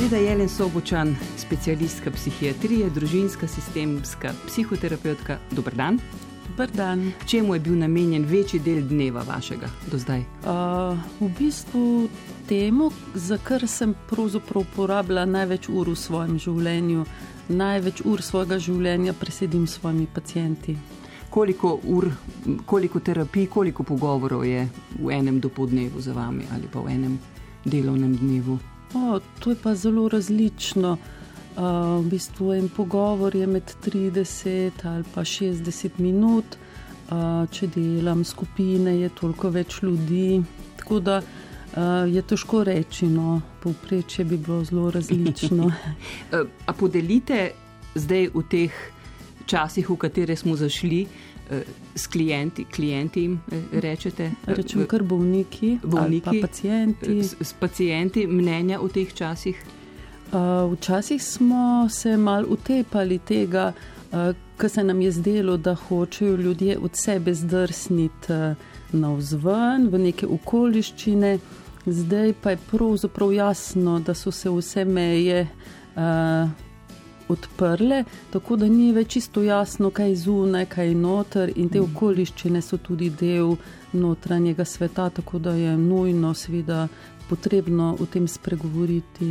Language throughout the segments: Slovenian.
Breda Jelen Sobočan, specialistka psihiatrije, družinska sistemska psihoterapeutka. Dobr dan. Dobar dan. Čemu je bil namenjen večji del dneva vašega do zdaj? Uh, v bistvu temu, za kar sem pravzaprav porabila največ ur v svojem življenju, največ ur svojega življenja presedim s svojimi pacijenti. Koliko ur, koliko terapij, koliko pogovorov je v enem dopolednevu za vami ali pa v enem delovnem dnevu? O, to je pa zelo različno. Uh, v bistvu en pogovor je med 30 ali pa 60 minut, uh, če delam skupine, je toliko več ljudi. Tako da uh, je težko reči, no, povprečje bi bilo zelo različno. A podelite zdaj v teh časih, v katere smo zašli, s klienti, klienti jim rečete? Rečemo kar bolniki, bolniki pa pacijenti. S, s pacijenti mnenja v teh časih? Uh, včasih smo se mal utepali tega, uh, ker se nam je zdelo, da hočejo ljudje od sebe zdrsniti uh, navzven v neke okoliščine, zdaj pa je pravzaprav jasno, da so se vse meje uh, odprle, tako da ni več čisto jasno, kaj je zunaj, kaj je noter, in te mhm. okoliščine so tudi del notranjega sveta, tako da je nujno, seveda, potrebno o tem spregovoriti.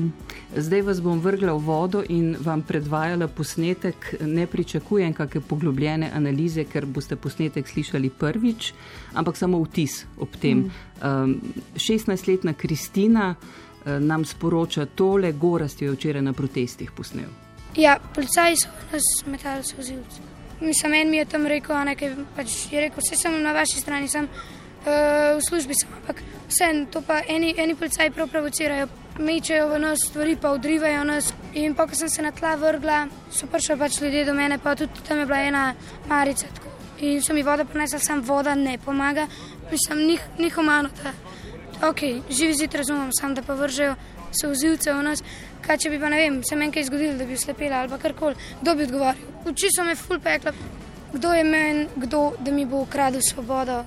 Zdaj vas bom vrgla v vodo in vam predvajala posnetek. Ne pričakujem kakšne poglobljene analize, ker boste posnetek slišali prvič, ampak samo vtis ob tem. Mm. 16-letna Kristina eh, nam sporoča tole, gorast jo je včeraj na protestih posnel. Ja, policaji so nas metali so zilce. Mislim, en mi je tam rekel, a nekaj pač je rekel, vse sem na vaši strani, sem uh, v službi sem, ampak vse to pa eni, eni policaji prav provocirajo, mečejo v nas stvari, pa odrivajo nas. In pa, ko sem se na tla vrgla, so prišli pač ljudje do mene, pa tudi tam je bila ena marica. Tako. In so mi voda prinesla, sem voda ne pomaga, mislim, njih, njih omano, ok, živi zid razumem, sam da pa vržejo so vzivce v nas. Kaj če bi pa ne vem, se meni kaj zgodilo, da bi slepela ali karkoli, kdo bi odgovoril. Uči so me ful pekla, kdo je meni, kdo da mi bo ukradil svobodo.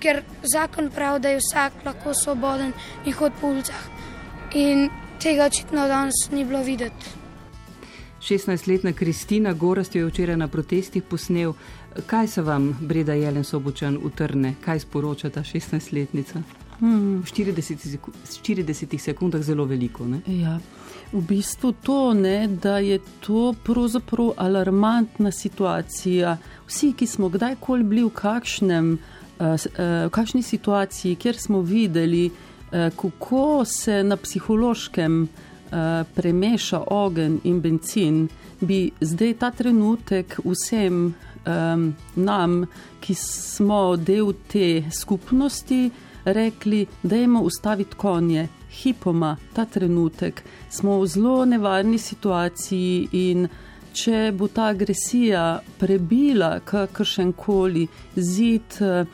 Ker zakon pravi, da je vsak lahko svoboden in hod po ulicah. In tega očitno danes ni bilo videti. 16-letna Kristina Gorast je včeraj na protestih posnel. Kaj se vam, Breda Jelen Sobočan, utrne, kaj sporoča ta 16-letnica? Hmm. V 40, 40 sekundah zelo veliko. Ja. V bistvu to, ne, da je to pravzaprav alarmantna situacija. Vsi, ki smo kdajkoli bili v, kakšnem, uh, uh, v kakšni situaciji, kjer smo videli, uh, kako se na psihološkem premeša ogen in benzin, bi zdaj ta trenutek vsem um, nam, ki smo del te skupnosti, rekli, da je moramo ustaviti konje, hipoma, ta trenutek. Smo v zelo nevarni situaciji in če bo ta agresija prebila kakršen koli zid, eh,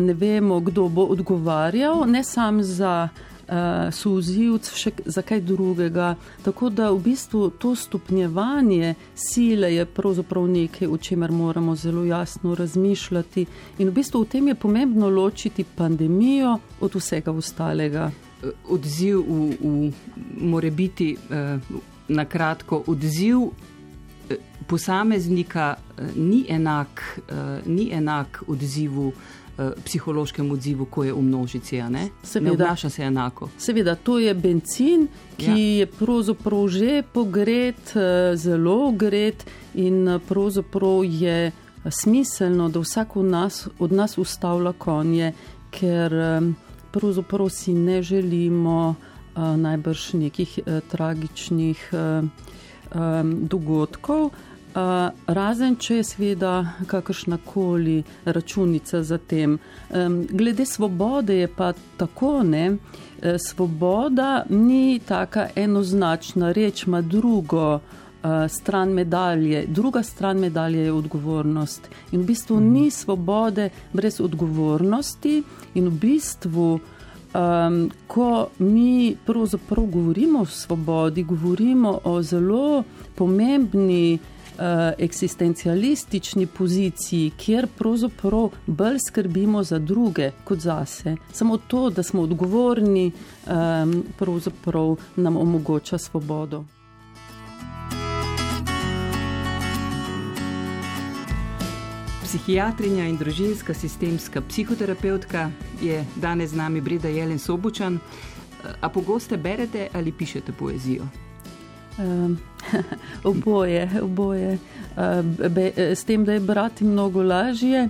ne vemo, kdo bo odgovarjal, ne samo za uh, suzivc, še za kaj drugega. Tako da v bistvu to stopnjevanje sile je pravzaprav nekaj, o čemer moramo zelo jasno razmišljati. In v bistvu v tem je pomembno ločiti pandemijo od vsega ostalega. Odziv v, v more biti eh, na kratko, odziv eh, posameznika eh, ni enak, eh, ni enak odzivu eh, Eh, psihološkem odzivu, ko je v množici. Ne, ne obnaša se enako. Seveda, to je benzin, ki ja. je pravzaprav že pogret, eh, zelo gret in eh, pravzaprav je smiselno, da vsak od nas, od nas ustavlja konje, ker pravzaprav si ne želimo najbrž nekih tragičnih dogodkov. Uh, razen, če je seveda kakršna koli računica za tem. Um, glede svobode je pa tako, ne. E, svoboda ni taka enoznačna reč, ima drugo uh, stran medalje. Druga stran medalje je odgovornost. In v bistvu mm. ni svobode brez odgovornosti in v bistvu. Um, ko mi pravzaprav govorimo o svobodi, govorimo o zelo pomembni eksistencialistični poziciji, kjer pravzaprav bolj skrbimo za druge kot zase. Samo to, da smo odgovorni, pravzaprav nam omogoča svobodo. Psihiatrinja in družinska sistemska psihoterapeutka je danes z nami Breda Jelen Sobočan. A pogoste berete ali pišete poezijo? Um, oboje, oboje. Uh, be, s tem, da je brati mnogo lažje,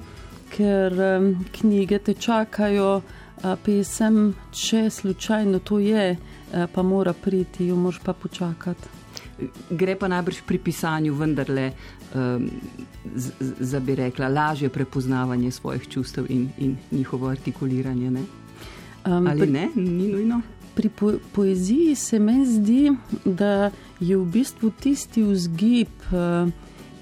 ker um, knjige te čakajo, uh, pesem, če slučajno to je, uh, pa mora priti, jo moš pa počakati. Gre pa najbrž pri pisanju vendarle um, za, bi rekla, lažje prepoznavanje svojih čustev in, in njihovo artikuliranje. Ne? Um, Ali pri, ne, ni nujno? Pri po, poeziji se meni zdi, da je v bistvu tisti vzgib, uh,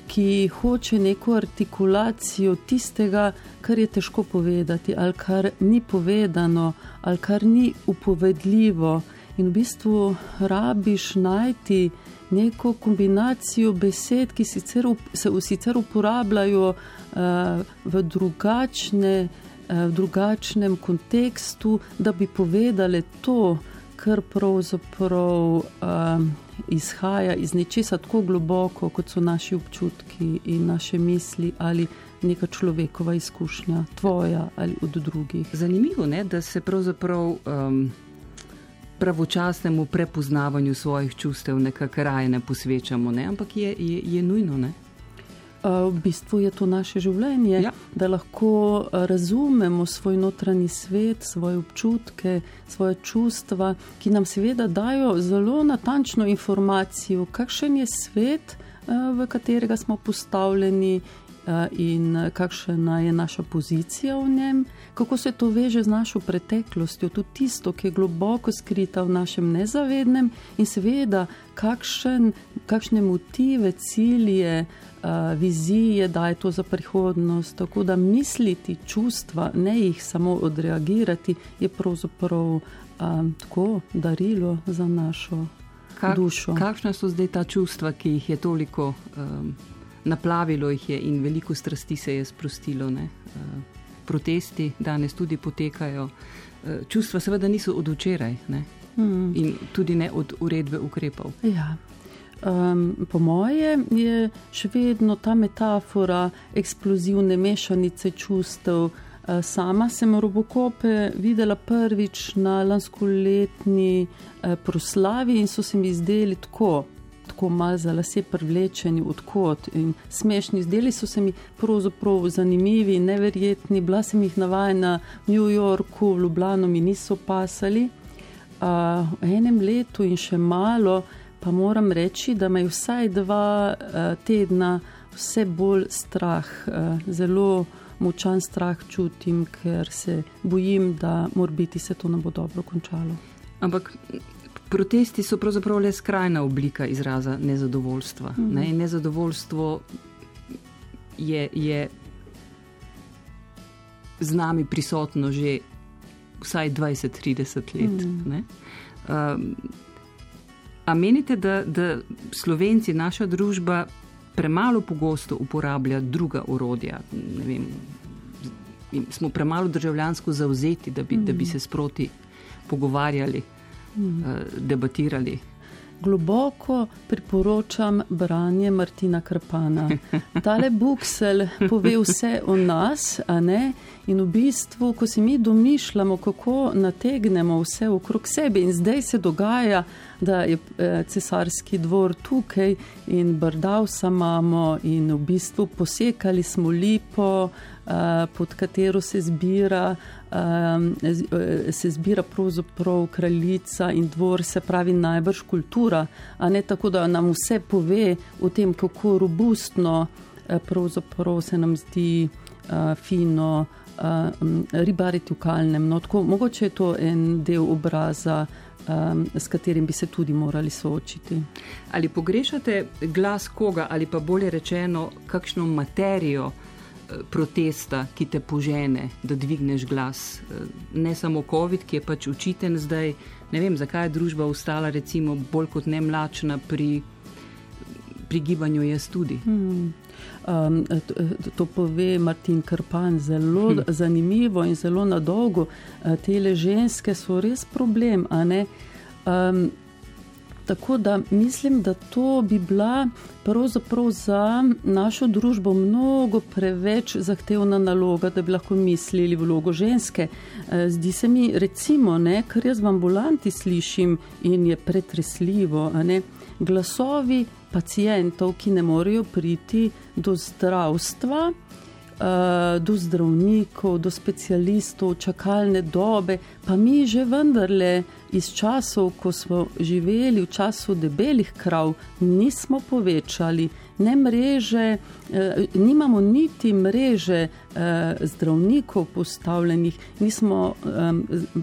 ki hoče neko artikulacijo tistega, kar je težko povedati, ali kar ni povedano, ali kar ni upovedljivo. In v bistvu rabiš najti neko kombinacijo besed, ki sicer, se sicer uporabljajo uh, v, drugačne, uh, v drugačnem kontekstu, da bi povedali to, kar pravzaprav uh, izhaja iz nečesa tako globoko, kot so naši občutki in naše misli ali neka človekova izkušnja, tvoja ali od drugih. Zanimivo je, da se pravzaprav. Um pravočasnemu prepoznavanju svojih čustev nekako raje ne posvečamo, ne? ampak je, je, je nujno. Ne? V bistvu je to naše življenje, ja. da lahko razumemo svoj notranji svet, svoje občutke, svoje čustva, ki nam seveda dajo zelo natančno informacijo, kakšen je svet, v katerega smo postavljeni in kakšna je naša pozicija v njem, kako se to veže z našo preteklostjo, tudi tisto, ki je globoko skrita v našem nezavednem in seveda kakšen, kakšne motive, cilje, vizije daje to za prihodnost. Tako da misliti čustva, ne jih samo odreagirati, je pravzaprav tako darilo za našo. Kak, dušo. Kakšna so zdaj ta čustva, ki jih je toliko um, naplavilo jih je in veliko strasti se je sprostilo. Ne? Eh, protesti danes tudi potekajo. Eh, čustva seveda niso od včeraj mm. in tudi ne od uredbe ukrepov. Ja. Um, po moje je še vedno ta metafora eksplozivne mešanice čustev. Eh, sama sem robokope videla prvič na lanskoletni proslavi in so se mi zdeli tako tako malo za lase privlečeni, odkot in smešni. Zdeli so se mi pravzaprav zanimivi neverjetni. Bila sem jih navajena v New Yorku, v Ljubljano mi niso pasali. Uh, v enem letu in še malo, pa moram reči, da me je vsaj dva uh, tedna vse bolj strah, uh, zelo močan strah čutim, ker se bojim, da morbiti se to ne bo dobro končalo. Ampak Protesti so pravzaprav le skrajna oblika izraza nezadovoljstva. Mm ne? Nezadovoljstvo je, je z nami prisotno že vsaj 20-30 let. Mm -hmm. um, a menite, da, da Slovenci, naša družba, premalo pogosto uporablja druga orodja? Vem, smo premalo državljansko zauzeti, da bi, mm da bi mhm. se sproti pogovarjali mm. debatirali. Globoko priporočam branje Martina Krpana. Tale buksel pove vse o nas, a ne? In v bistvu, ko si mi domišljamo, kako nategnemo vse okrog sebe, in zdaj se dogaja, da je eh, cesarski dvor tukaj in brdavsa imamo, in v bistvu posekali smo lipo, eh, pod katero se zbira um, se zbira pravzaprav kraljica in dvor, se pravi najbrž kultura, a ne tako, da nam vse pove o tem, kako robustno eh, pravzaprav se nam zdi fino ribariti v kalnem. No, tako, mogoče je to en del obraza. Um, s katerim bi se tudi morali soočiti. Ali pogrešate glas koga, ali pa bolje rečeno, kakšno materijo protesta, ki te požene, da dvigneš glas. Ne samo COVID, ki je pač učiten zdaj. Ne vem, zakaj je družba ostala recimo bolj kot ne mlačna pri pri gibanju jaz tudi. Hmm. Um, to, to pove Martin Krpan zelo hmm. zanimivo in zelo na dolgo. Te ženske so res problem. Um, tako da mislim, da to bi bila pravzaprav za našo družbo mnogo preveč zahtevna naloga, da bi lahko mislili vlogo ženske. Zdi se mi, recimo, ne, kar jaz v ambulanti slišim in je pretresljivo, ne, glasovi pacijentov, ki ne morejo priti do zdravstva, do zdravnikov, do specialistov, čakalne dobe, pa mi že vendarle iz časov, ko smo živeli v času debelih krav, nismo povečali. Ne mreže, eh, nimamo niti mreže eh, zdravnikov postavljenih, nismo eh,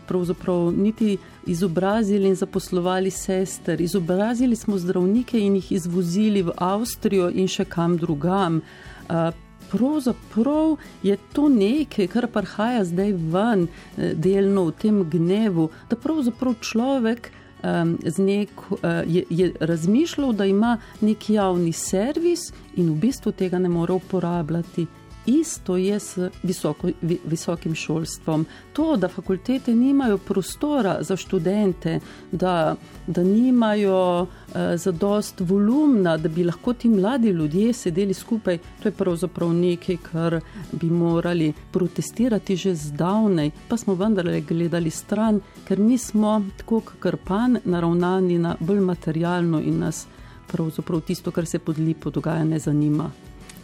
pravzaprav niti izobrazili in zaposlovali sester. Izobrazili smo zdravnike in jih izvozili v Avstrijo in še kam drugam. Eh, pravzaprav je to nekaj, kar prihaja zdaj ven, eh, delno v tem gnevu, da pravzaprav človek um, nek, uh, je, je razmišljal, da ima nek javni servis in v bistvu tega ne more uporabljati isto je s visoko, visokim šolstvom. To, da fakultete nimajo prostora za študente, da, da nimajo uh, zadost volumna, da bi lahko ti mladi ljudje sedeli skupaj, to je pravzaprav nekaj, kar bi morali protestirati že zdavnej, pa smo vendarle gledali stran, ker mi smo tako krpan naravnani na bolj materialno in nas pravzaprav tisto, kar se pod lipo dogaja, ne zanima.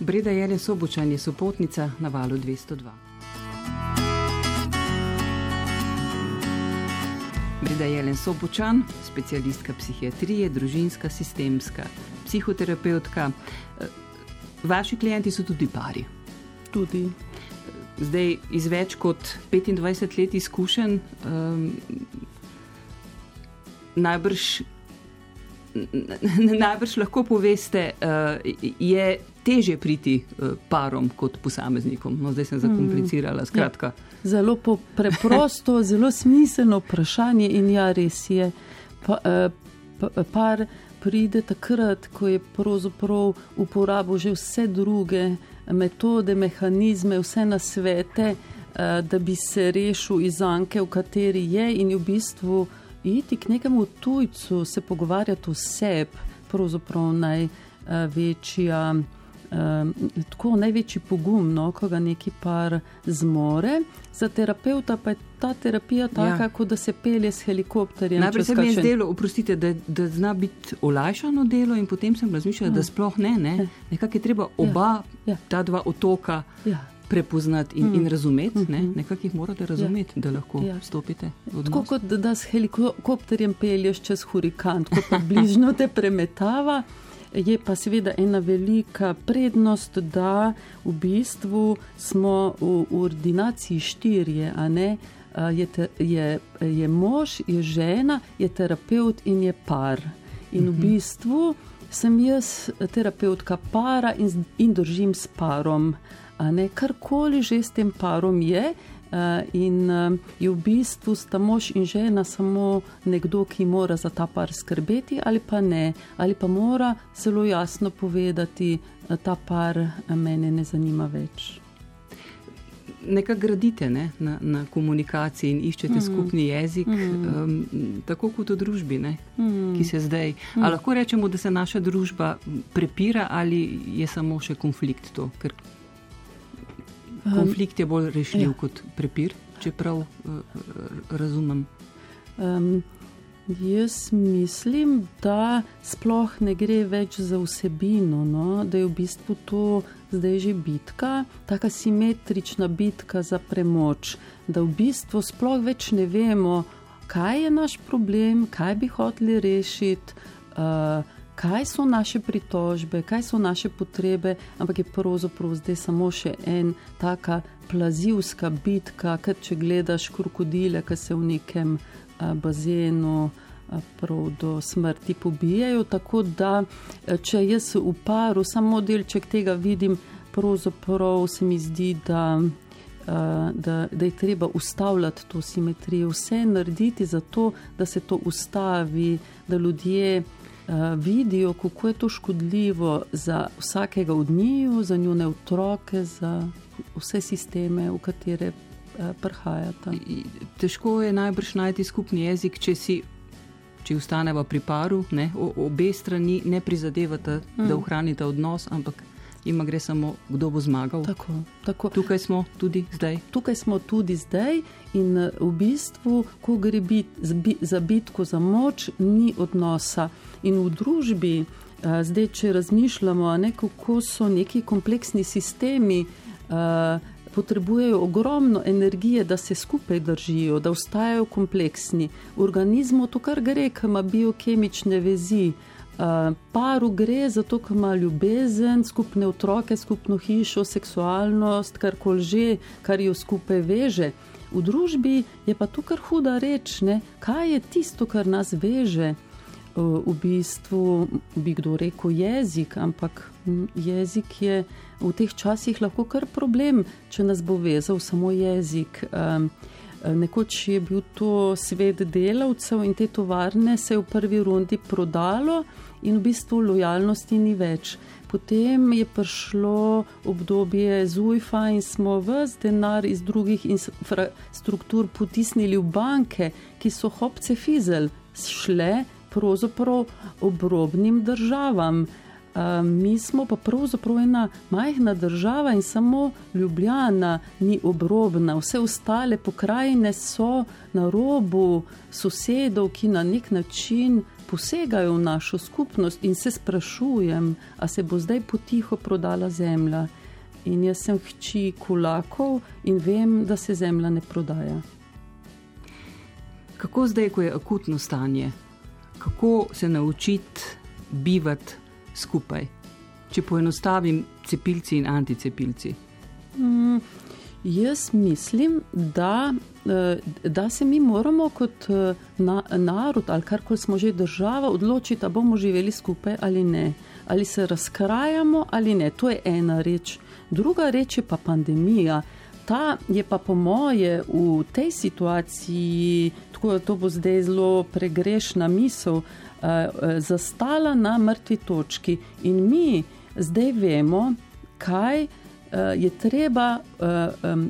Breda Jelen Sobočan je sopotnica na valu 202. Breda Jelen Sobočan, specialistka psihiatrije, družinska, sistemska, psihoterapeutka. Vaši klienti so tudi pari. Tudi. Zdaj, iz več kot 25 let izkušenj, um, najbrž, najbrž lahko poveste, uh, je teže priti uh, parom kot posameznikom. No, zdaj sem zakomplicirala. Ja. Zelo preprosto, zelo smiselno vprašanje in ja, res je. Pa, uh, par pride takrat, ko je pravzaprav uporabil že vse druge metode, mehanizme, vse na svete, da bi se rešil iz anke, v kateri je in v bistvu iti k nekemu tujcu, se pogovarjati o sebi, pravzaprav največja. Uh, um, tako največji pogum, no, ko ga neki par zmore. Za terapeuta pa je ta terapija taka, ja. kot da se pelje s helikopterjem. Najprej se mi je zdelo, oprostite, da, da zna biti olajšano delo, in potem sem razmišljala, ja. da sploh ne. ne. Ja. Nekako je treba ja. oba ja. Ja. ta dva otoka. Ja. Prepoznati in, mm. in razumeti, ne? Mm -hmm. nekako jih morate razumeti, ja. da lahko ja. stopite. Tako kot da s helikopterjem pelješ čez hurikan, tako pa bližnjo te premetava. Je pa seveda ena velika prednost, da v bistvu smo v ordinaciji štirje, a ne je, te, je, je mož, je žena, je terapeut in je par. In v mhm. bistvu sem jaz terapeutka para in, in držim s parom. Karkoli že s tem parom je, in eh, je v bistvu sta mož in žena samo nekdo, ki mora za ta par skrbeti, ali pa ne, ali pa mora zelo jasno povedati, da ta par mene ne zanima več. Nekaj gradite ne, na, na komunikaciji in iščete mm. skupni jezik, mm. um, tako kot v družbi, ne, mm. ki se zdaj. Mm. lahko rečemo, da se naša družba prepira ali je samo še konflikt to? Ker Konflikt je bolj rešljiv ja. kot prepir, če prav uh, razumem. Um, jaz mislim, da sploh ne gre več za vsebino, no? da je v bistvu to zdaj že bitka, tako simetrična bitka za premoč, da v bistvu sploh več ne vemo, kaj je naš problem, kaj bi hoteli rešiti. Uh, kaj so naše pritožbe, kaj so naše potrebe, ampak je pravzaprav zdaj samo še en taka plazivska bitka, ker če gledaš krokodile, ki se v nekem a, bazenu. Prav do smrti pobijajo. Tako da, če jaz v paru samo delček tega vidim, pravzaprav se mi zdi, da, da, da je treba ustavljati to simetrijo, vse narediti za to, da se to ustavi, da ljudje vidijo, kako je to škodljivo za vsakega od njiju, za njune otroke, za vse sisteme, v katere prihajata. Težko je najbrž najti skupni jezik, če si. Če ostaneva pri paru, ne, obe strani ne prizadevata, mm. da ohranita odnos, ampak ima gre samo, kdo bo zmagal. Tako, tako. Tukaj smo tudi zdaj. Tukaj smo tudi zdaj in eh, v bistvu, ko gre bit, za bitko za moč, ni odnosa. In v družbi, eh, zdaj, če razmišljamo, ne, kako so neki kompleksni sistemi. Uh, Potrebujejo ogromno energije, da se skupaj držijo, da ostajajo kompleksni. V organizmu to, kar gre, ima biokemične vezi, uh, paru gre zato, ker ima ljubezen, skupne otroke, skupno hišo, seksualnost, kar koli že, kar jo skupaj veže. V družbi je pa to kar huda reč, ne? kaj je tisto, kar nas veže. V bistvu bi kdo rekel jezik, ampak jezik je v teh časih lahko kar problem, če nas bo vezal samo jezik. Nekoč je bil to svet delavcev in te tovarne se je v prvi rundi prodalo in v bistvu lojalnosti ni več. Potem je prišlo obdobje ZUIFA in smo vse denar iz drugih infrastruktur potisnili v banke, ki so hopce fizel, šle pravzaprav obrobnim državam mi smo pa pravzaprav ena majhna država in samo Ljubljana ni obrobna, vse ostale pokrajine so na robu sosedov, ki na nek način posegajo v našo skupnost in se sprašujem, a se bo zdaj potiho prodala zemlja. In jaz sem hči kulakov in vem, da se zemlja ne prodaja. Kako zdaj, ko je akutno stanje, kako se naučiti bivati skupaj, če poenostavim, cepilci in anticepilci? Mm, jaz mislim, da, eh, da se mi moramo kot eh, na, narod ali kar koli smo že država odločiti, da bomo živeli skupaj ali ne. Ali se razkrajamo ali ne. To je ena reč. Druga reč je pa pandemija. Ta je pa po moje v tej situaciji, tako da to bo zdaj zelo pregrešna misel, Eh, zastala na mrtvi točki in mi zdaj vemo, kaj. Uh, je treba, uh,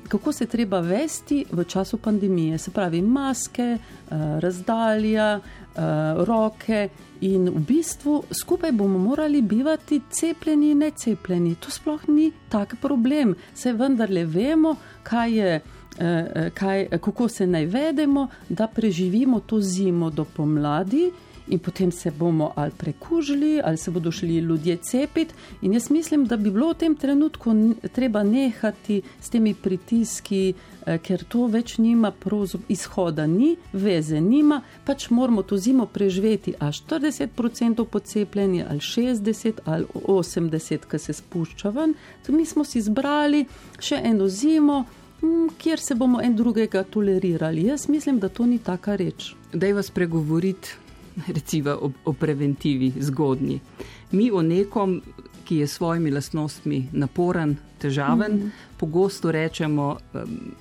kako se treba vesti v času pandemije, se pravi, maske, uh, razdalja, uh, roke, in v bistvu skupaj bomo morali bivati cepljeni in necepljeni. To sploh ni tak problem, se vendarle vemo, kaj je. Kaj, kako se naj vedemo, da preživimo to zimo do pomladi, in potem se bomo ali prekužili, ali se bodo šli ljudje cepiti. In jaz mislim, da bi bilo v tem trenutku treba nehati s temi pritiski, eh, ker to več nima izhoda, ni veze, nima, pač moramo to zimo preživeti, a 40% pocepljeni, ali 60, ali 80, ki se spušča ven. Mi smo si izbrali še eno zimo. Mm, kjer se bomo en drugega tolerirali. Jaz mislim, da to ni taka reč. Da je vas pregovoriti recimo o, o preventivi, zgodnji. Mi o nekom, ki je s svojimi lastnostmi naporen, težaven, mm -hmm. pogosto rečemo,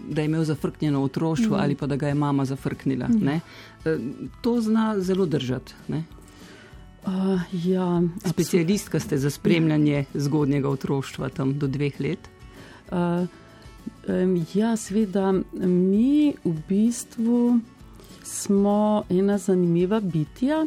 da je imel zafrknjeno otroštvo mm -hmm. ali pa da ga je mama zafrknila. Mm -hmm. To zna zelo držati. Uh, ja, Specialistka ste za spremljanje zgodnjega otroštva tam do dveh let. Uh, um, ja, seveda, mi v bistvu smo ena zanimiva bitja,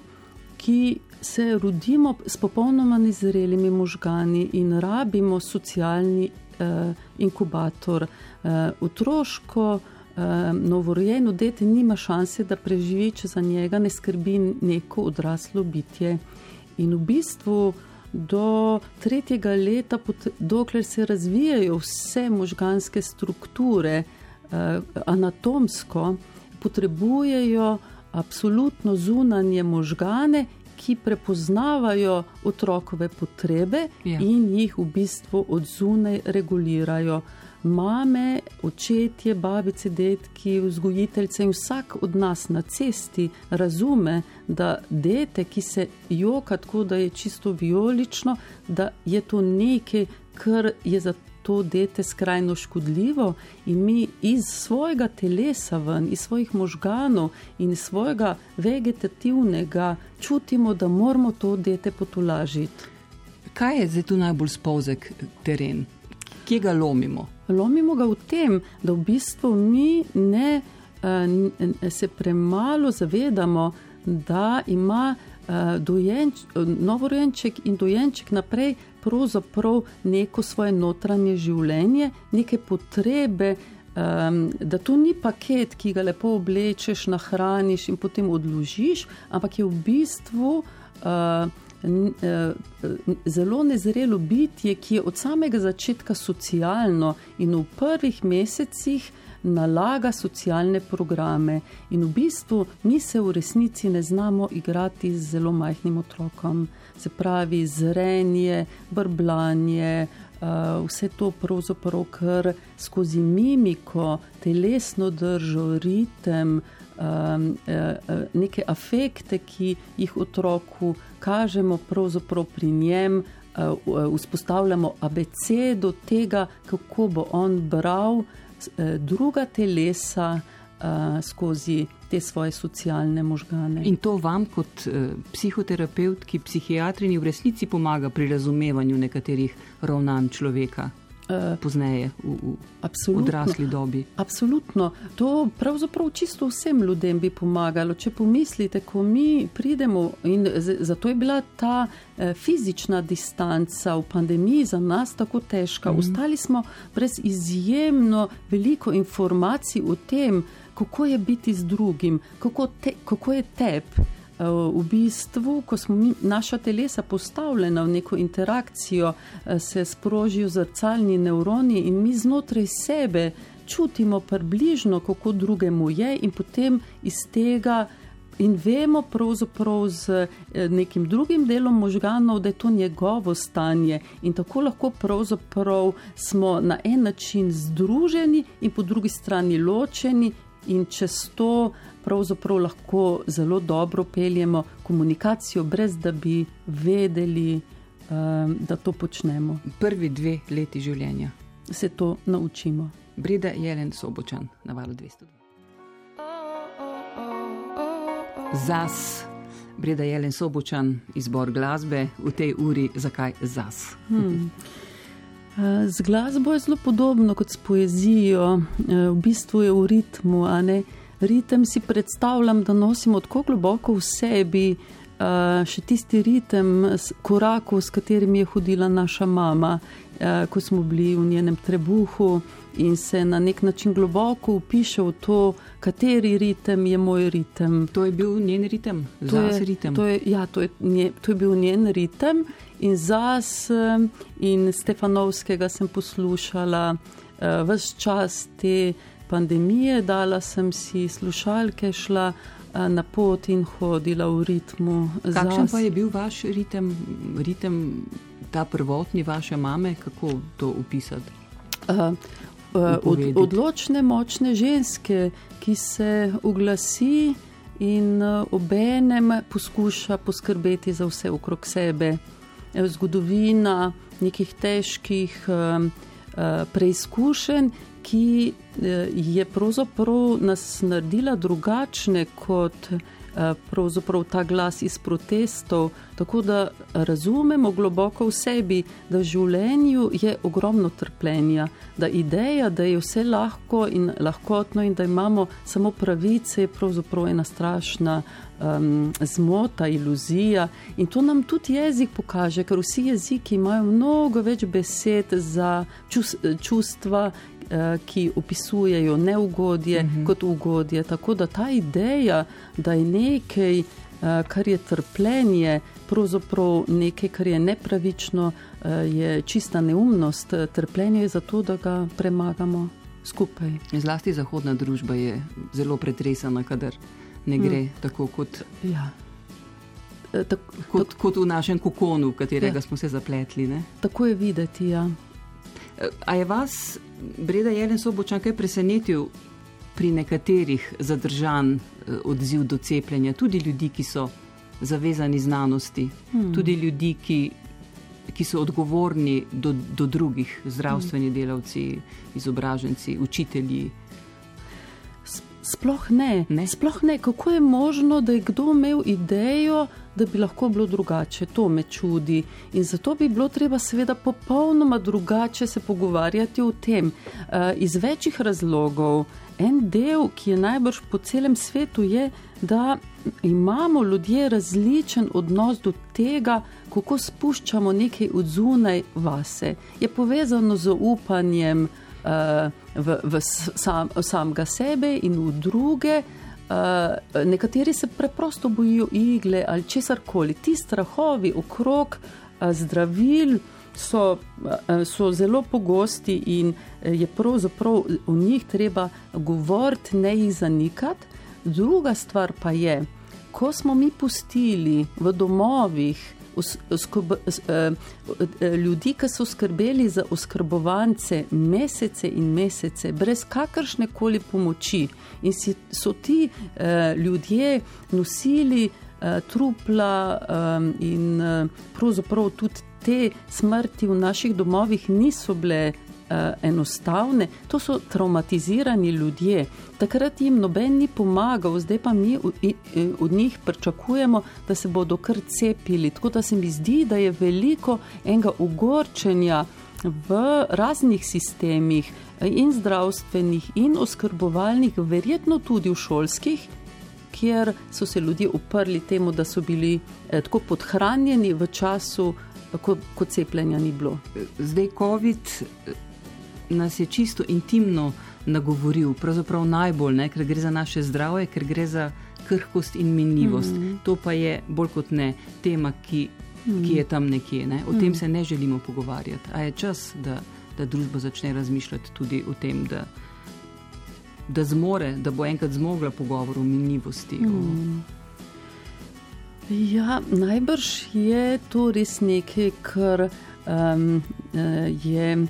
ki se rodimo s popolnoma nezrelimi možgani in rabimo socialni eh, inkubator. Eh, otroško, eh, novorojeno dete nima šanse, da preživi, če za njega ne skrbi neko odraslo bitje. In v bistvu do tretjega leta, dokler se razvijajo vse možganske strukture, eh, anatomsko, potrebujejo absolutno zunanje možgane, ki prepoznavajo otrokove potrebe ja. in jih v bistvu od zunaj regulirajo. Mame, očetje, babice, detki, vzgojiteljce in vsak od nas na cesti razume, da dete, ki se joka tako, da je čisto violično, da je to nekaj, kar je za to dete skrajno škodljivo in mi iz svojega telesa ven, iz svojih možganov in iz svojega vegetativnega čutimo, da moramo to dete potolažiti. Kaj je zdaj tu najbolj spozek teren? Kje ga lomimo? Lomimo ga v tem, da v bistvu mi ne, uh, se premalo zavedamo, da ima uh, dojenč, novorojenček in dojenček naprej pravzaprav neko svoje notranje življenje, neke potrebe. Um, da to ni paket, ki ga lepo oblečeš, nahraniš in potem odložiš, ampak je v bistvu uh, zelo nezrelo bitje, ki je od samega začetka socialno in v prvih mesecih nalaga socialne programe. In v bistvu mi se v resnici ne znamo igrati z zelo majhnim otrokom. Se pravi, zrenje, brbljanje, uh, vse to pravzaprav kar skozi mimiko, telesno držo, ritem. Um, uh, neke afekte, ki jih otroku kažemo, pravzaprav pri njem, vzpostavljamo abecedo tega, kako bo on bral Eh, druga telesa skozi te svoje socialne možgane. In to vam, kot uh, psihoterapevtki, psihiatrini, v resnici pomaga pri razumevanju nekaterih ravnanj človeka. Eh, pozneje v, v odrasli dobi. Absolutno. To pravzaprav čisto vsem ljudem bi pomagalo. Če pomislite, ko mi pridemo in zato je bila ta eh, fizična distanca v pandemiji za nas tako težka. Mm. Ostali smo brez izjemno veliko informacij o tem, kako je biti z drugim, kako, te, kako je tebi. Eh, v bistvu, ko smo mi, naša telesa postavljena v neko interakcijo, eh, se sprožijo zrcalni nevroni in mi znotraj sebe čutimo približno, kako drugemu je, in potem iz tega. In vemo pravzaprav z eh, nekim drugim delom možganov, da je to njegovo stanje, in tako lahko pravzaprav smo na en način združeni, in po drugi strani ločeni, in čez to pravzaprav lahko zelo dobro peljemo komunikacijo, brez da bi vedeli, um, da to počnemo. Prvi dve leti življenja se to naučimo. Brida Jelen Sobočan, na valu 202. Zas, Brida Jelen Sobočan, izbor glasbe v tej uri, zakaj zas? Hmm. Z glasbo je zelo podobno kot s poezijo, v bistvu je v ritmu, ritem si predstavljam, da nosimo tako globoko v sebi, še tisti ritem korakov, s katerimi je hodila naša mama, ko smo bili v njenem trebuhu in se na nek način globoko upiše v to, kateri ritem je moj ritem. To je bil njen ritem, to je, ritem. To je, ja, to je, nje, to je bil njen ritem in zas in Stefanovskega sem poslušala vse čas te pandemije, dala sem si slušalke, šla na pot in hodila v ritmu. Kakšen pa je bil vaš ritem, ritem ta prvotni vaše mame, kako to opisati? Uh, od, odločne, močne ženske, ki se oglasi in obenem poskuša poskrbeti za vse okrog sebe. Zgodovina nekih težkih preizkušenj, ki eh, je pravzaprav nas naredila drugačne kot eh, pravzaprav ta glas iz protestov, tako da razumemo globoko v sebi, da v življenju je ogromno trpljenja, da ideja, da je vse lahko in lahkotno in da imamo samo pravice, je pravzaprav ena strašna um, zmota, iluzija. In to nam tudi jezik pokaže, ker vsi jeziki imajo mnogo več besed za čus, čustva Eh, ki opisujejo neugodje uh mhm. -huh. kot ugodje. Tako da ta ideja, da je nekaj, eh, kar je trpljenje, pravzaprav nekaj, kar je nepravično, eh, je čista neumnost. Trpljenje je zato, da ga premagamo skupaj. Zlasti zahodna družba je zelo pretresena, kadar ne gre hmm. tako kot. Ja. Tak, kot, tak, kot v našem kokonu, v katerega ja. smo se zapletli. Ne? Tako je videti. Ja. A je vas Breda Jelen Sobočan kaj presenetil pri nekaterih zadržan eh, odziv do cepljenja, tudi ljudi, ki so zavezani znanosti, hmm. tudi ljudi, ki ki so odgovorni do, do drugih, zdravstveni delavci, izobraženci, učitelji. Sploh ne. ne. Sploh ne. Kako je možno, da je kdo imel idejo, da bi lahko bilo drugače? To me čudi. In zato bi bilo treba, seveda, popolnoma drugače se pogovarjati o tem. Uh, iz večjih razlogov. En del, ki je najbrž po celem svetu, je, da imamo ljudje različen odnos do tega, kako spuščamo nekaj od zunaj vase. Je povezano z upanjem uh, v, v sam, samega sebe in v druge. Nekateri se preprosto bojijo igle ali česar koli. Ti strahovi okrog uh, zdravil so, uh, so zelo pogosti in je pravzaprav o njih treba govoriti, ne jih zanikati. Druga stvar pa je, ko smo mi pustili v domovih eh, eh, ljudi, ki so skrbeli za oskrbovance mesece in mesece, brez kakršne koli pomoči, in so ti eh, ljudje nosili trupla in pravzaprav tudi te smrti v naših domovih niso bile enostavne, to so traumatizirani ljudje. Takrat jim noben ni pomagal, zdaj pa mi od njih pričakujemo, da se bodo kar cepili. Tako da se mi zdi, da je veliko enega ogorčenja v raznih sistemih, eh, in zdravstvenih, in oskrbovalnih, verjetno tudi v šolskih. Ker so se ljudje uprli temu, da so bili eh, tako podhranjeni v času, ko, ko cepljenja ni bilo. Zdaj, COVID nas je čisto intimno nagovoril, pravzaprav najbolj, ne, ker gre za naše zdravje, ker gre za krhkost in minljivost. Mm -hmm. To pa je bolj kot ne tema, ki, mm -hmm. ki je tam nekje. Ne. O mm -hmm. tem se ne želimo pogovarjati. A je čas, da, da družba začne razmišljati tudi o tem, da, da zmore, da bo enkrat zmogla pogovor o minljivosti. Mm -hmm. Ja, najbrž je to res nekaj, kar um, je.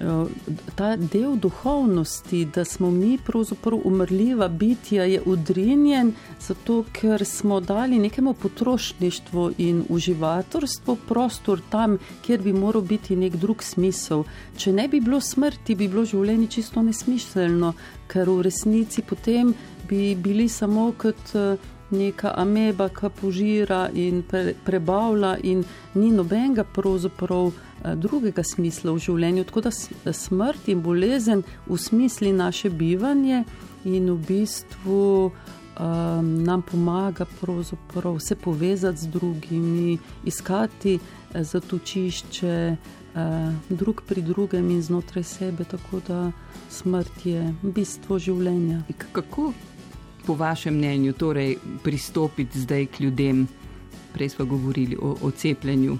Eh, ta del duhovnosti, da smo mi pravzaprav umrljiva bitja, je udrinjen, zato ker smo dali nekemu potrošništvu in uživatorstvu prostor tam, kjer bi moral biti nek drug smisel. Če ne bi bilo smrti, bi bilo življenje čisto nesmiselno, ker v resnici potem bi bili samo kot. Uh, neka ameba, ki požira in pre, prebavlja, in ni nobenega pravzaprav eh, drugega smisla v življenju. Tako da smrt in bolezen usmisli naše bivanje in v bistvu um, nam pomaga se povezati z drugimi, iskati eh, zatočišče. Uh, drug pri drugem in znotraj sebe, tako da smrt je bistvo življenja. Kako po vašem mnenju, torej pristopiti zdaj k ljudem? Prej smo govorili o, o cepljenju,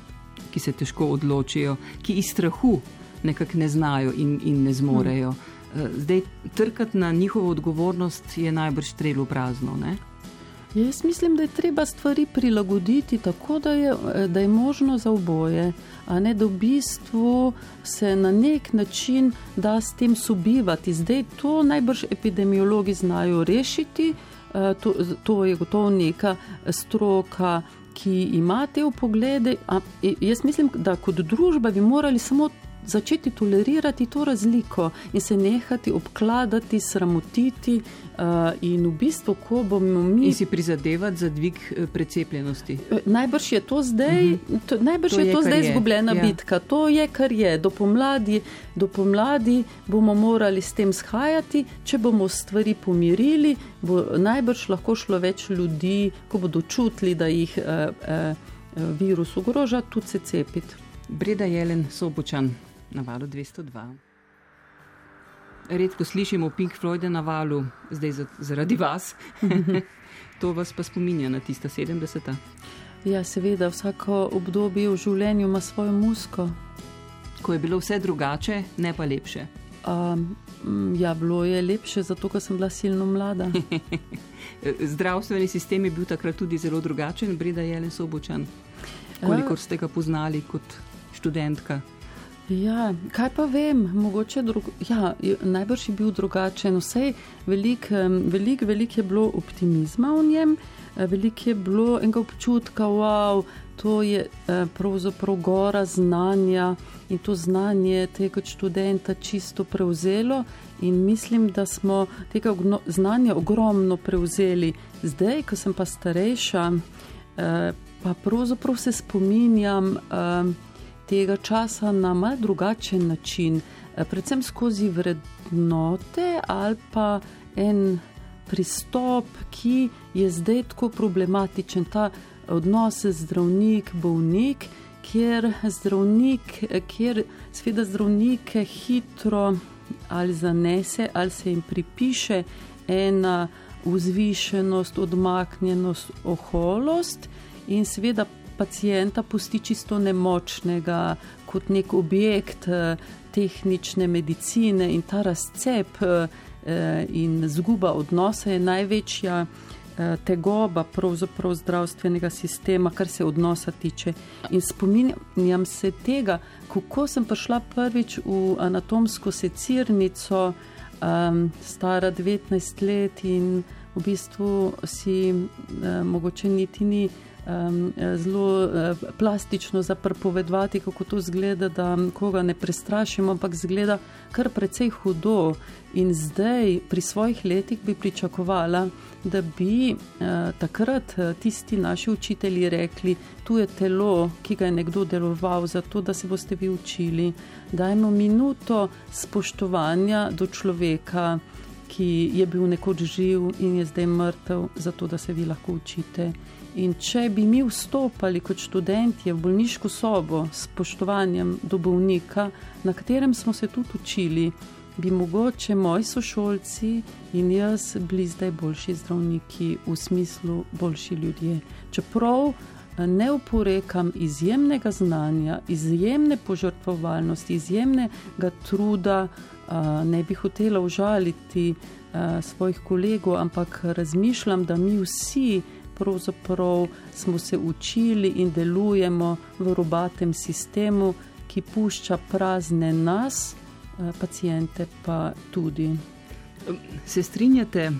ki se težko odločijo, ki iz strahu nekako ne znajo in, in ne zmorejo. Hmm. Zdaj trkati na njihovo odgovornost je najbrž strelo prazno. Ne? Jaz mislim, da je treba stvari prilagoditi tako, da je, da je možno za oboje, a ne da v bistvu se na nek način da s tem sobivati. Zdaj to najbrž epidemiologi znajo rešiti, eh, to, to je gotovo neka stroka, ki ima te upoglede. Jaz mislim, da kot družba bi morali samo začeti tolerirati to razliko in se nehati obkladati, sramotiti. Uh, in v bistvu, ko bomo mi. In si prizadevati za dvig eh, precepljenosti. Eh, najbrž je to zdaj, uh mhm. -huh. to, najbrž to je, je to zdaj izgubljena ja. bitka. To je, kar je. Do pomladi, do pomladi bomo morali s tem shajati. Če bomo stvari pomirili, bo najbrž lahko šlo več ljudi, ko bodo čutili, da jih uh, uh, virus ogroža, tudi se cepiti. Breda Jelen Sobočan na valu 202. Redko slišimo Pink Floyda na valu, zdaj zaradi vas. to vas pa spominja na tista 70. Ja, seveda, vsako obdobje v življenju ima svojo musko. Ko je bilo vse drugače, ne pa lepše. Um, ja, bilo je lepše, zato ker sem bila silno mlada. Zdravstveni sistem je bil takrat tudi zelo drugačen, Breda Jelen Sobočan. Kolikor ste ga poznali kot študentka? Ja, kaj pa vem, mogoče drug, ja, najbrž je bil drugačen. Vse veliko velik, velik je bilo optimizma v njem. veliko je bilo enega občutka, wow, to je pravzaprav gora znanja in to znanje tega študenta čisto prevzelo. In mislim, da smo tega znanja ogromno prevzeli. Zdaj, ko sem pa starejša, pa pravzaprav se spominjam tega časa na mal drugačen način, predvsem skozi vrednote ali pa en pristop, ki je zdaj tako problematičen, ta odnos zdravnik-bolnik, kjer zdravnik, kjer sveda zdravnike hitro ali zanese ali se jim pripiše ena vzvišenost, odmaknjenost, oholost in seveda pacijenta pusti čisto nemočnega kot nek objekt eh, tehnične medicine in ta razcep eh, in zguba odnosa je največja eh, tegoba pravzaprav zdravstvenega sistema, kar se odnosa tiče. In spominjam se tega, kako sem prišla prvič v anatomsko secirnico, um, stara 19 let in v bistvu si um, mogoče niti ni um, zelo uh, plastično zaprpovedovati, kako to zgleda, da koga ne prestrašimo, ampak zgleda kar precej hudo. In zdaj, pri svojih letih, bi pričakovala, da bi uh, takrat tisti naši učitelji rekli: Tu je telo, ki ga je nekdo deloval, zato da se boste vi učili. Dajmo minuto spoštovanja do človeka. Ki je bil nekoč živ in je zdaj mrtev, zato da se vi lahko učite. In če bi mi vstopali kot študenti v bolniško sobo s spoštovanjem do bolnika, na katerem smo se tudi učili, bi mogoče moji sošolci in jaz bili zdaj boljši zdravniki, v smislu boljši ljudje. Čeprav eh, ne oporekam izjemnega znanja, izjemne požrtvovalnosti, izjemnega truda, eh, ne bi hotela užaliti eh, svojih kolegov, ampak razmišljam, da mi vsi pravzaprav smo se učili in delujemo v robatem sistemu, ki pušča prazne nas, eh, pacijente pa tudi. Se strinjate,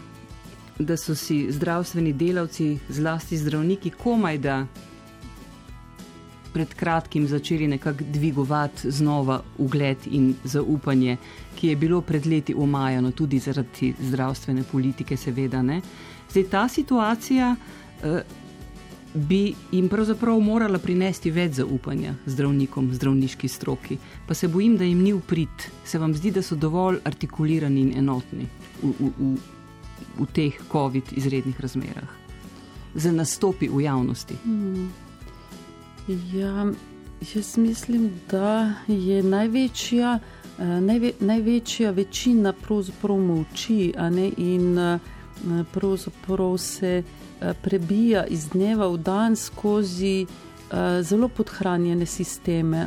da so si zdravstveni delavci, zlasti zdravniki, komaj da pred kratkim začeli nekako dvigovati znova ugled in zaupanje, ki je bilo pred leti omajano tudi zaradi zdravstvene politike, seveda ne. Zdaj ta situacija. Eh, bi jim pravzaprav morala prinesti več zaupanja zdravnikom, zdravniški stroki. Pa se bojim, da jim ni uprit. Se vam zdi, da so dovolj artikulirani in enotni v, v, v, v teh COVID izrednih razmerah, za nastopi v javnosti? Hmm. Ja, jaz mislim, da je največja, uh, najve, največja večina pravzaprav moči in uh, pravzaprav se. Eh, prebija iz dneva v dan skozi uh, zelo podhranjene sisteme.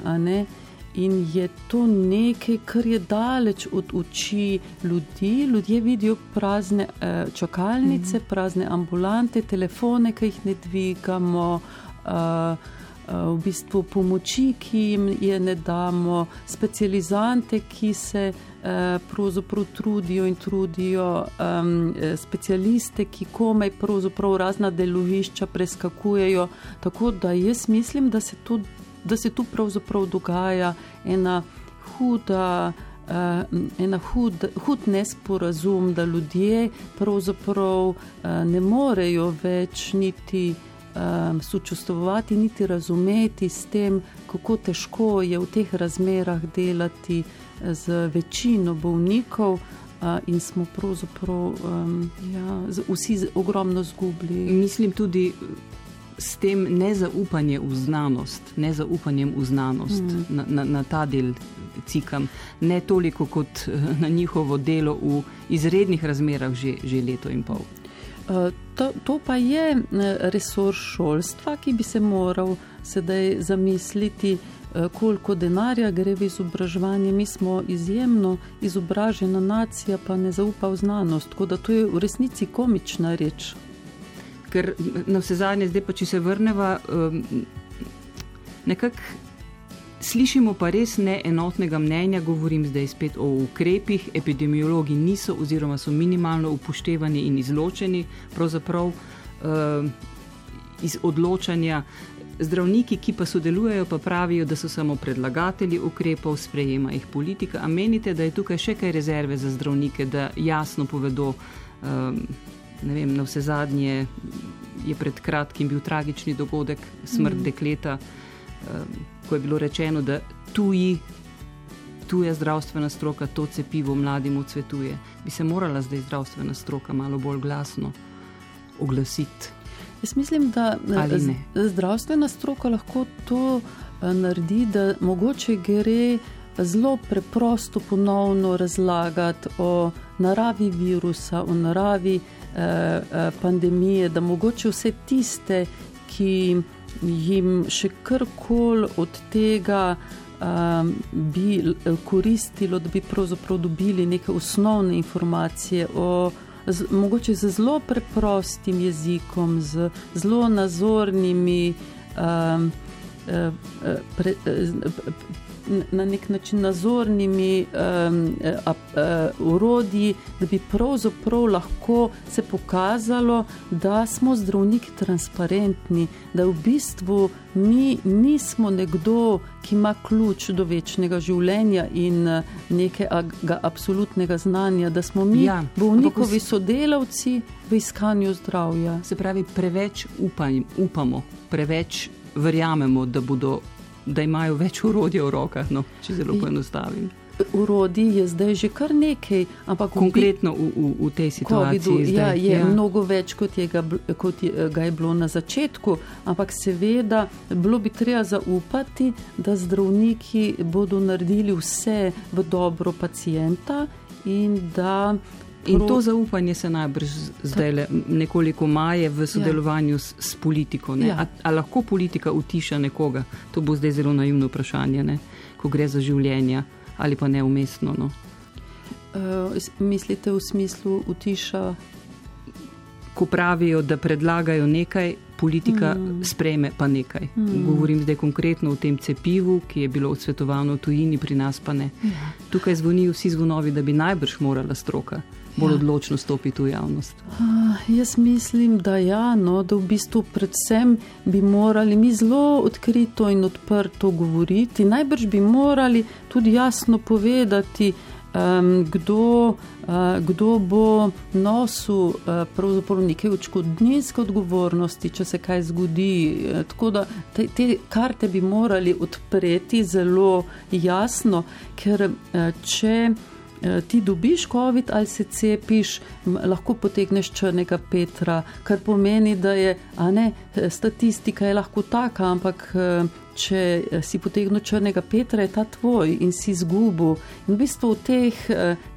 In je to nekaj, kar je daleč od oči ljudi. Ljudje vidijo prazne uh, čakalnice, mm -hmm. prazne ambulante, telefone, ki jih ne dvigamo. Uh, V bistvu pomoči, ki jim je ne damo, specializante, ki se Eh, pravzaprav trudijo in trudijo um, specialiste, ki komaj pravzaprav razna delovišča preskakujejo. Tako da jaz mislim, da se tu, da se tu pravzaprav dogaja ena huda. Uh, ena hud, hud nesporazum, da ljudje pravzaprav uh, ne morejo več niti um, sočustvovati, niti razumeti s tem, kako težko je v teh razmerah delati uh, z večino bolnikov. Uh, in smo pravzaprav um, ja, vsi ogromno zgubili. Mislim tudi s tem nezaupanjem v znanost, nezaupanjem v znanost mm. na, na, na ta del cikam, ne toliko kot na njihovo delo v izrednih razmerah že, že leto in pol. To, to pa je resor šolstva, ki bi se moral sedaj zamisliti. Eh, koliko denarja gre v izobraževanje. Mi smo izjemno izobražena nacija, pa ne zaupa v znanost. Tako da to je v resnici komična reč. Ker na vse zadnje, zdaj pa če se vrnemo, nekako slišimo pa res neenotnega mnenja. Govorim zdaj spet o ukrepih. Epidemiologi niso oziroma so minimalno upoštevani in izločeni. Pravzaprav uh, iz odločanja. Zdravniki, ki pa sodelujejo, pa pravijo, da so samo predlagatelji ukrepov, sprejema jih politika. A menite, da je tukaj še kaj rezerve za zdravnike, da jasno povedo, um, vem, na vse zadnje je pred kratkim bil tragični dogodek, smrt mm. dekleta, um, ko je bilo rečeno, da tuji, tuja zdravstvena stroka to cepivo mladim odsvetuje. Bi se morala zdaj zdravstvena stroka malo bolj glasno oglasiti. Jaz mislim, da zdravstvena stroka lahko to eh, naredi, da mogoče gre zelo preprosto ponovno razlagati o naravi virusa, o naravi eh, eh, pandemije, da mogoče vse tiste, ki jim še karkoli od tega um, bi koristilo, da bi pravzaprav dobili neke osnovne informacije o z, mogoče z zelo preprostim jezikom, z zelo nazornimi, um, pre, uh, na nek način nazornimi um, uh, uh, urodji, da bi pravzaprav lahko se pokazalo, da smo zdravniki transparentni, da v bistvu mi nismo nekdo, ki ima ključ do večnega življenja in uh, nekega absolutnega znanja, da smo mi ja, bolnikovi sodelavci v iskanju zdravja. Se pravi, preveč upaj, upamo, preveč verjamemo, da bodo da imajo več urodja v rokah, no, če zelo poenostavim. Urodi je zdaj že kar nekaj, ampak konkretno v, v, v tej situaciji. Ja, je ja. mnogo več, kot je, ga, kot je ga je bilo na začetku, ampak seveda bilo bi treba zaupati, da zdravniki bodo naredili vse v dobro pacijenta in da In to zaupanje se najbrž zdaj le nekoliko maje v sodelovanju ja. s, s politiko. Ja. A, a lahko politika utiša nekoga? To bo zdaj zelo naivno vprašanje, ne? ko gre za življenje ali pa neumestno. No? Uh, mislite v smislu utiša? Ko pravijo, da predlagajo nekaj, politika mm. sprejme pa nekaj. Mm. Govorim zdaj konkretno o tem cepivu, ki je bilo odsvetovano v tujini, pri nas pa ne. Ja. Tukaj zvonijo vsi zvonovi, da bi najbrž morala stroka bolj ja. odločno stopiti v javnost? Uh, jaz mislim, da ja, no, da v bistvu predvsem bi morali mi zelo odkrito in odprto govoriti. Najbrž bi morali tudi jasno povedati, um, kdo, uh, kdo bo nosil uh, neke očkodninske odgovornosti, če se kaj zgodi. Tako da te, te karte bi morali odpreti zelo jasno, ker uh, če. Eh, ti dobiš COVID ali se cepiš, lahko potegneš črnega Petra, kar pomeni, da je, ne, eh, statistika je lahko taka, ampak eh, če si potegnil črnega Petra, je ta tvoj in si izgubil. In v bistvu v teh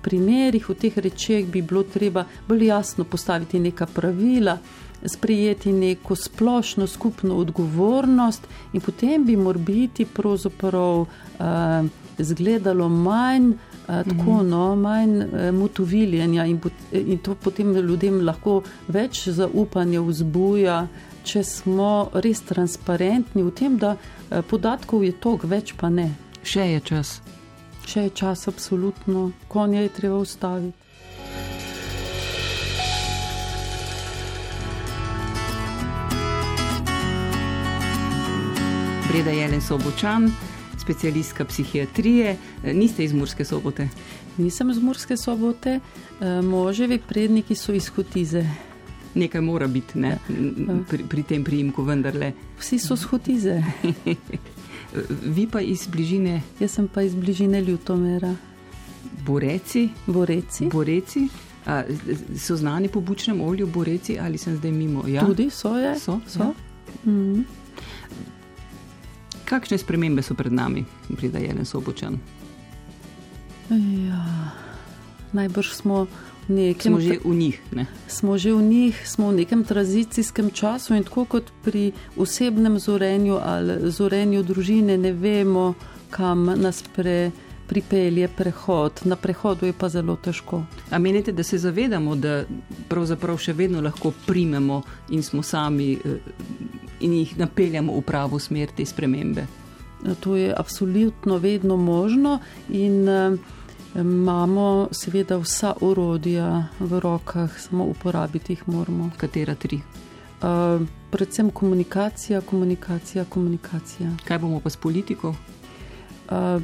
primerih, v teh rečeh bi bilo treba bolj jasno postaviti neka pravila. Sprijeti neko splošno skupno odgovornost, in potem bi morda pravzaprav uh, izgledalo manj uh, tako mhm. no, manj e, motoviljenja in, in to potem ljudem lahko več zaupanja vzbuja, če smo res transparentni v tem, da e, podatkov je tok, več pa ne. Še je čas. Še je čas, absolutno, konja je treba ustaviti. Breda Jelen Sobočan specialistka psihiatrije, niste iz Murske sobote? Nisem iz Murske sobote, eh, moževi predniki so iz Hotize. Nekaj mora biti ne, ja. pri, pri tem prijimku, vendarle. Vsi so iz Hotize. Vi pa iz bližine? Jaz sem pa iz bližine Ljutomera. Boreci? Boreci. Boreci. A, so znani po bučnem olju, boreci ali sem zdaj mimo? Ja? Tudi so, je. so. so? Ja. Mm -hmm. Kakšne spremembe so pred nami, pride Jelen Sobočan? Ja, najbrž smo v nekem smo že v njih. Ne? Smo že v njih, smo v nekem tranzicijskem času in tako kot pri osebnem zorenju ali zorenju družine, ne vemo, kam nas pre. Pripelje prehod, na prehodu je pa zelo težko. A menite, da se zavedamo, da pravzaprav še vedno lahko primemo in smo sami eh, in jih napeljamo v pravo smer te spremembe. To je absolutno vedno možno in uh, imamo seveda vsa urodja v rokah, samo uporabiti jih moramo. Katera tri? Uh, predvsem komunikacija, komunikacija, komunikacija. Kaj bomo pa s politiko? Uh,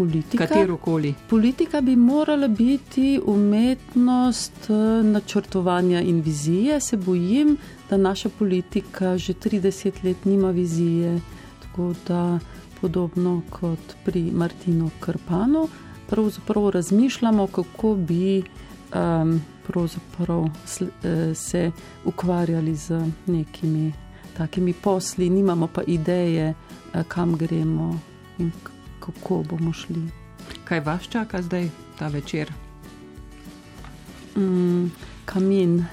politika, Katerokoli. politika bi morala biti umetnost uh, načrtovanja in vizije. Se bojim, da naša politika že 30 let nima vizije. Tako da, podobno kot pri Martinu Krpanu, pravzaprav razmišljamo, kako bi um, se ukvarjali z nekimi takimi posli, nimamo pa ideje, kam gremo in kako bomo šli. Kaj vas čaka zdaj, ta večer? Mm, kamin.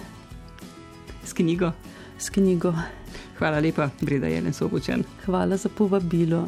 S knjigo. S knjigo. Hvala lepa, Breda Jelen Sobočen. Hvala za povabilo.